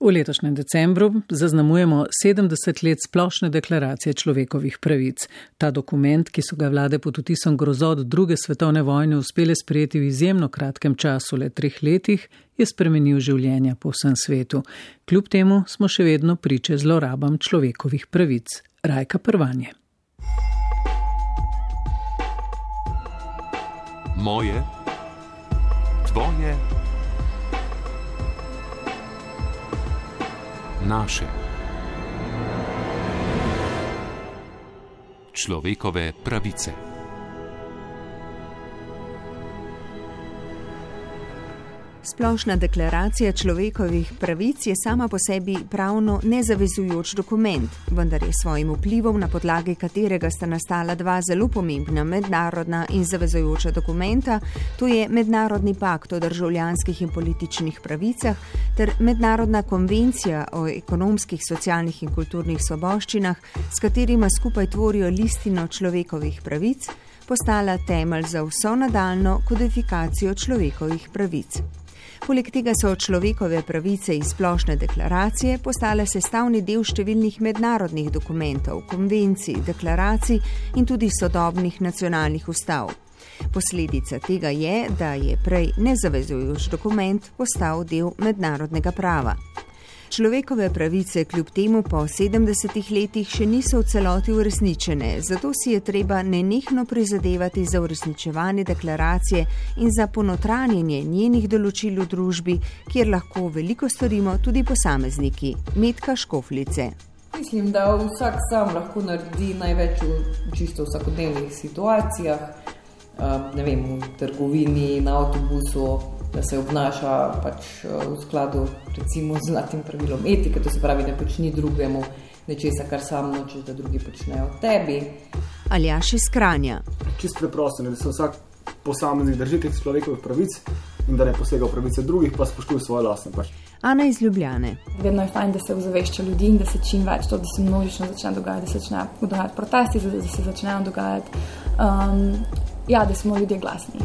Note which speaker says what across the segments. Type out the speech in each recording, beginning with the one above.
Speaker 1: V letošnjem decembru zaznamujemo 70 let splošne deklaracije človekovih pravic. Ta dokument, ki so ga vlade pod utisom grozot druge svetovne vojne uspele sprejeti v izjemno kratkem času, le treh letih, je spremenil življenja po vsem svetu. Kljub temu smo še vedno priče zlorabam človekovih pravic. Rajka Prvanje.
Speaker 2: Moje, tvoje. Naše. Človekove pravice.
Speaker 3: Splošna deklaracija človekovih pravic je sama po sebi pravno nezavezujoč dokument, vendar je svojim vplivom, na podlagi katerega sta nastala dva zelo pomembna mednarodna in zavezujoča dokumenta, to je Mednarodni pakt o državljanskih in političnih pravicah ter Mednarodna konvencija o ekonomskih, socialnih in kulturnih svoboščinah, s katerima skupaj tvorijo listino človekovih pravic, postala temelj za vso nadaljno kodifikacijo človekovih pravic. Poleg tega so človekove pravice iz splošne deklaracije postale sestavni del številnih mednarodnih dokumentov, konvencij, deklaracij in tudi sodobnih nacionalnih ustav. Posledica tega je, da je prej nezavezujoč dokument postal del mednarodnega prava. Človekove pravice kljub temu po 70 letih še niso v celoti uresničene, zato si je treba nenehno prizadevati za uresničevanje deklaracije in za ponotranjenje njenih določil v družbi, kjer lahko veliko storimo tudi posamezniki. Metka Škoflice.
Speaker 4: Mislim, da vsak sam lahko naredi največ v čisto vsakodnevnih situacijah, ne vem, v trgovini, na avtobusu, da se obnaša pač eh, v skladu recimo, z zlatim pravilom etike, to se pravi, ne počni drugemu nečesa, kar sam nočeš, da drugi počnejo tebi.
Speaker 3: Ali ja še skranja?
Speaker 5: Čisto preprosto, da se vsak posameznik drži teh človekovih pravic in da ne posega v pravice drugih, pa spoštuje svoje lastne. Pač.
Speaker 3: Ana iz Ljubljane.
Speaker 6: Vedno je fajn, da se ozavešča ljudi in da se čim več to, da se množično začne dogajati, da se začnejo dogajati protesti, da se začnejo dogajati, um, ja, da smo ljudje glasni.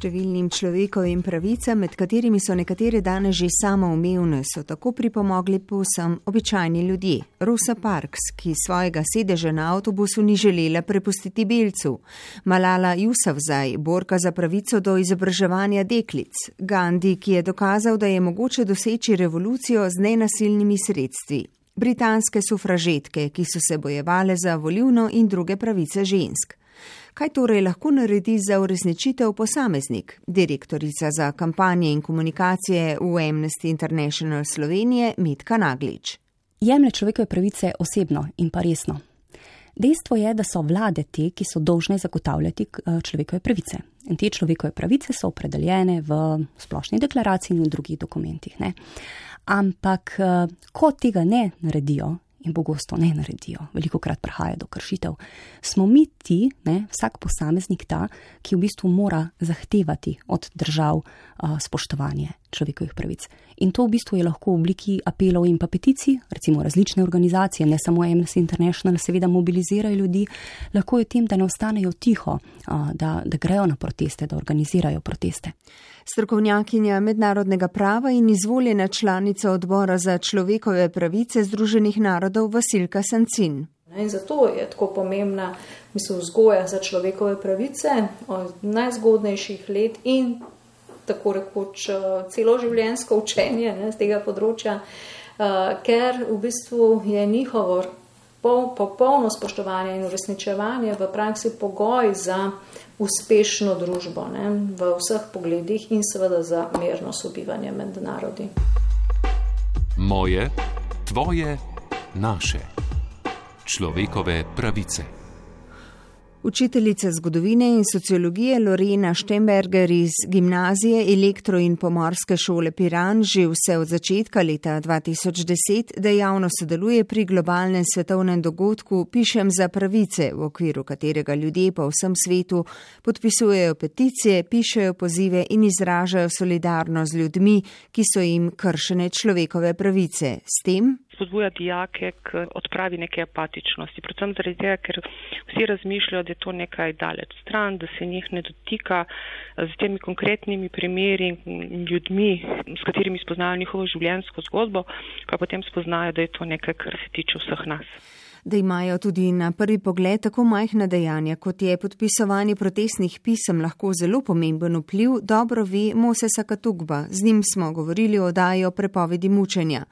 Speaker 3: Številnim človekovim pravicam, med katerimi so nekatere danes že samoumevne, so tako pripomogli povsem običajni ljudje. Rosa Parks, ki svojega sedeža na avtobusu ni želela prepustiti belcu, Malala Jusafzaj, borka za pravico do izobraževanja deklic, Gandhi, ki je dokazal, da je mogoče doseči revolucijo z nenasilnimi sredstvi. Britanske sufražetke, ki so se bojevale za volivno in druge pravice žensk. Kaj torej lahko naredi za uresničitev posameznik? Direktorica za kampanje in komunikacije v Amnesty International Slovenije Mitka Naglič.
Speaker 7: Jemlje človekove pravice osebno in pa resno. Dejstvo je, da so vlade te, ki so dolžne zagotavljati eh, človekove pravice. In te človekove pravice so opredeljene v splošni deklaraciji in v drugih dokumentih. Ne? Ampak, eh, ko tega ne naredijo, in pogosto ne naredijo, veliko krat prihaja do kršitev, smo mi ti, ne, vsak posameznik ta, ki v bistvu mora zahtevati od držav a, spoštovanje človekovih pravic. In to v bistvu je lahko v obliki apelov in pa peticij, recimo različne organizacije, ne samo Amnesty International, seveda mobilizirajo ljudi, lahko je tem, da ne ostanejo tiho, da, da grejo na proteste, da organizirajo proteste.
Speaker 3: Strokovnjakinja mednarodnega prava in izvoljena članica odbora za človekove pravice Združenih narodov Vasilka Sancin.
Speaker 8: In zato je tako pomembna mislim, vzgoja za človekove pravice od najzgodnejših let in tako rekoč eh, celo življenjsko učenje ne, z tega področja, uh, ker v bistvu je njihovo popolno spoštovanje in uresničevanje v praksi pogoj za uspešno družbo ne, v vseh pogledih in seveda za mirno sobivanje med narodi.
Speaker 2: Moje, tvoje, naše človekove pravice.
Speaker 3: Učiteljica zgodovine in sociologije Lorena Štemberger iz gimnazije Elektro in pomorske šole Piran že vse od začetka leta 2010 dejavno sodeluje pri globalnem svetovnem dogodku Pišem za pravice, v okviru katerega ljudje po vsem svetu podpisujejo peticije, pišejo pozive in izražajo solidarnost z ljudmi, ki so jim kršene človekove pravice. S tem
Speaker 9: spodbuja dijake k odpravi neke apatičnosti. Predvsem zaradi tega, ker vsi razmišljajo, da je to nekaj daleč stran, da se njih ne dotika z temi konkretnimi primeri in ljudmi, s katerimi spoznajo njihovo življenjsko zgodbo, pa potem spoznajo, da je to nekaj, kar se tiče vseh nas
Speaker 3: da imajo tudi na prvi pogled tako majhna dejanja, kot je podpisovanje protestnih pisem, lahko zelo pomemben vpliv, dobro ve Mosesa Katugba. Z njim smo govorili o daji o prepovedi mučenja.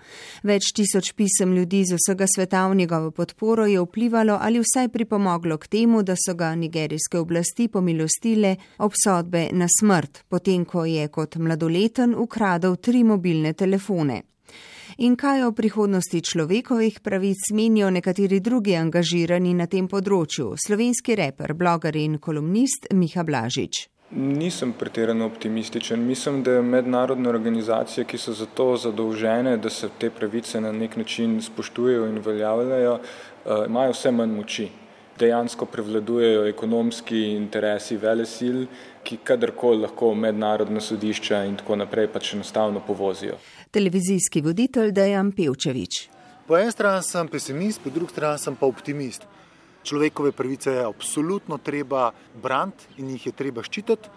Speaker 3: Več tisoč pisem ljudi z vsega sveta v njegovo podporo je vplivalo ali vsaj pripomoglo k temu, da so ga nigerijske oblasti pomilostile obsodbe na smrt, potem ko je kot mladoleten ukradel tri mobilne telefone in kaj o prihodnosti človekovih pravic menijo nekateri drugi angažirani na tem področju, slovenski reper, bloger in kolumnist Miha Blažič.
Speaker 10: Nisem pretirano optimističen. Mislim, da mednarodne organizacije, ki so za to zadolžene, da se te pravice na nek način spoštujejo in uveljavljajo, eh, imajo vse manj moči dejansko prevladujejo ekonomski interesi vele sil, ki kadarkoli lahko mednarodno sodišče in tako naprej pač enostavno povozijo.
Speaker 3: Televizijski voditelj Dejan Pevčevič.
Speaker 11: Po eni strani sem pesimist, po drugi strani sem pa optimist. Človekove pravice je absolutno treba braniti in jih je treba ščititi.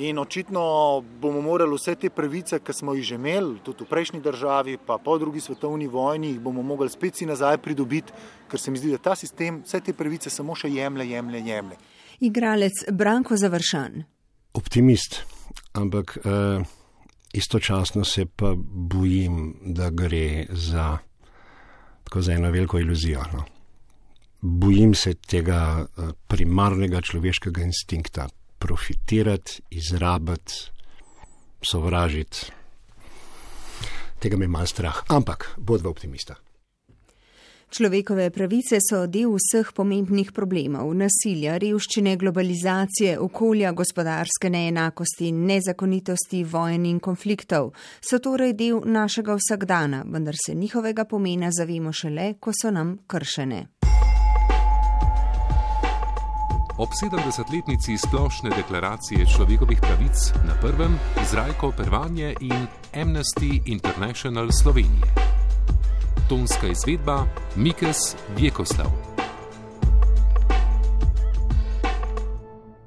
Speaker 11: In očitno bomo morali vse te pravice, ki smo jih že imeli, tudi v prejšnji državi, pa po drugi svetovni vojni, jih bomo mogli spet si nazaj pridobiti, ker se mi zdi, da ta sistem vse te pravice samo še jemlje, jemlje, jemlje.
Speaker 3: Igralec Branko Završan.
Speaker 12: Optimist, ampak uh, istočasno se pa bojim, da gre za, za eno veliko iluzijo. No. Bojim se tega uh, primarnega človeškega instinkta, profitirati, izrabiti, sovražiti. Tega me ima strah, ampak bodva optimista.
Speaker 3: Človekove pravice so del vseh pomembnih problemov: nasilja, revščine, globalizacije, okolja, gospodarske neenakosti, nezakonitosti, vojen in konfliktov. So torej del našega vsakdana, vendar se njihovega pomena zavemo šele, ko so nam kršene.
Speaker 2: Ob 70-letnici splošne deklaracije človekovih pravic na prvem Izraelko Pervanje in Amnesty International Slovenije. Tonska izvedba Mikes Vjekoslav.